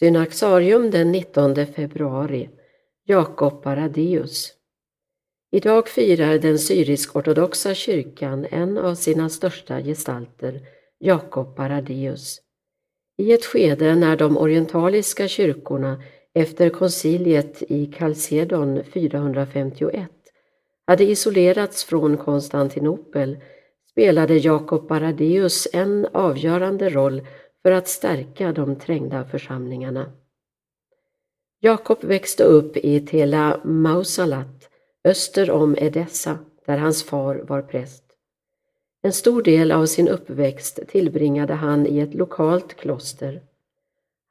Synaxarium den 19 februari Jakob Paradius Idag firar den syrisk-ortodoxa kyrkan en av sina största gestalter, Jakob Paradius. I ett skede när de orientaliska kyrkorna efter konciliet i Chalcedon 451 hade isolerats från Konstantinopel spelade Jakob Paradius en avgörande roll för att stärka de trängda församlingarna. Jakob växte upp i Tela Mausalat öster om Edessa där hans far var präst. En stor del av sin uppväxt tillbringade han i ett lokalt kloster.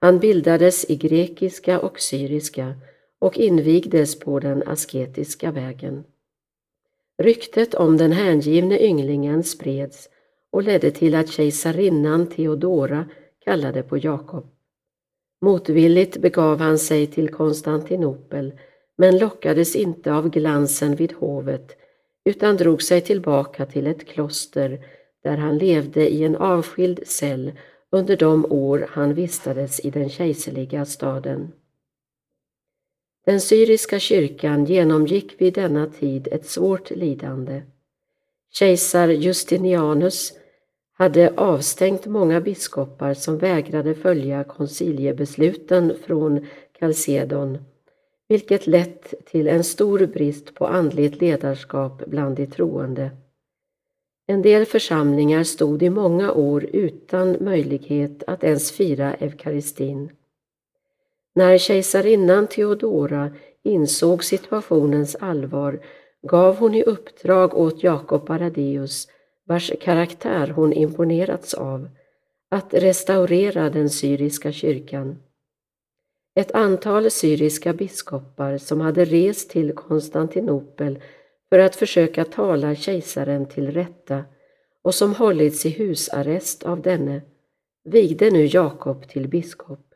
Han bildades i grekiska och syriska och invigdes på den asketiska vägen. Ryktet om den hängivne ynglingen spreds och ledde till att kejsarinnan Theodora kallade på Jakob. Motvilligt begav han sig till Konstantinopel men lockades inte av glansen vid hovet utan drog sig tillbaka till ett kloster där han levde i en avskild cell under de år han vistades i den kejserliga staden. Den syriska kyrkan genomgick vid denna tid ett svårt lidande. Kejsar Justinianus hade avstängt många biskopar som vägrade följa konciliebesluten från Chalcedon, vilket lett till en stor brist på andligt ledarskap bland de troende. En del församlingar stod i många år utan möjlighet att ens fira eukaristin. När kejsarinnan Theodora insåg situationens allvar gav hon i uppdrag åt Jakob Baradeus, vars karaktär hon imponerats av, att restaurera den syriska kyrkan. Ett antal syriska biskopar som hade rest till Konstantinopel för att försöka tala kejsaren till rätta och som hållits i husarrest av denne vigde nu Jakob till biskop.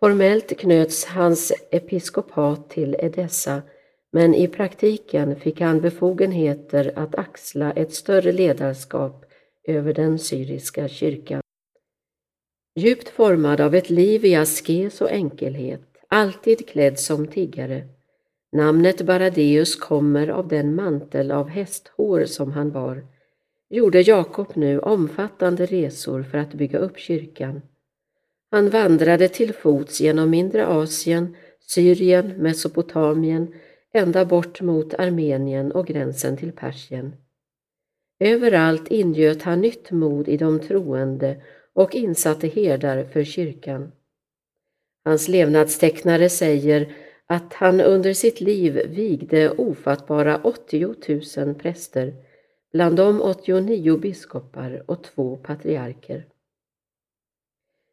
Formellt knöts hans episkopat till Edessa men i praktiken fick han befogenheter att axla ett större ledarskap över den syriska kyrkan. Djupt formad av ett liv i askes och enkelhet, alltid klädd som tiggare. Namnet Baradeus kommer av den mantel av hästhår som han bar. Gjorde Jakob nu omfattande resor för att bygga upp kyrkan. Han vandrade till fots genom mindre Asien, Syrien, Mesopotamien, ända bort mot Armenien och gränsen till Persien. Överallt ingöt han nytt mod i de troende och insatte herdar för kyrkan. Hans levnadstecknare säger att han under sitt liv vigde ofattbara 80 000 präster, bland dem 89 biskopar och två patriarker.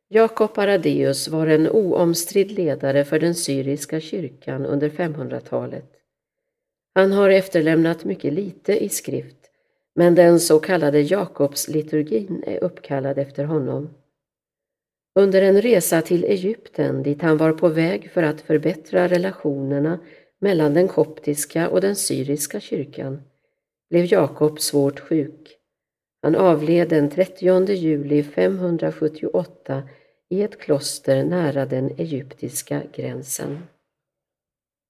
Jakob Aradeus var en oomstridd ledare för den syriska kyrkan under 500-talet. Han har efterlämnat mycket lite i skrift, men den så kallade Jakobsliturgin är uppkallad efter honom. Under en resa till Egypten dit han var på väg för att förbättra relationerna mellan den koptiska och den syriska kyrkan blev Jakob svårt sjuk. Han avled den 30 juli 578 i ett kloster nära den egyptiska gränsen.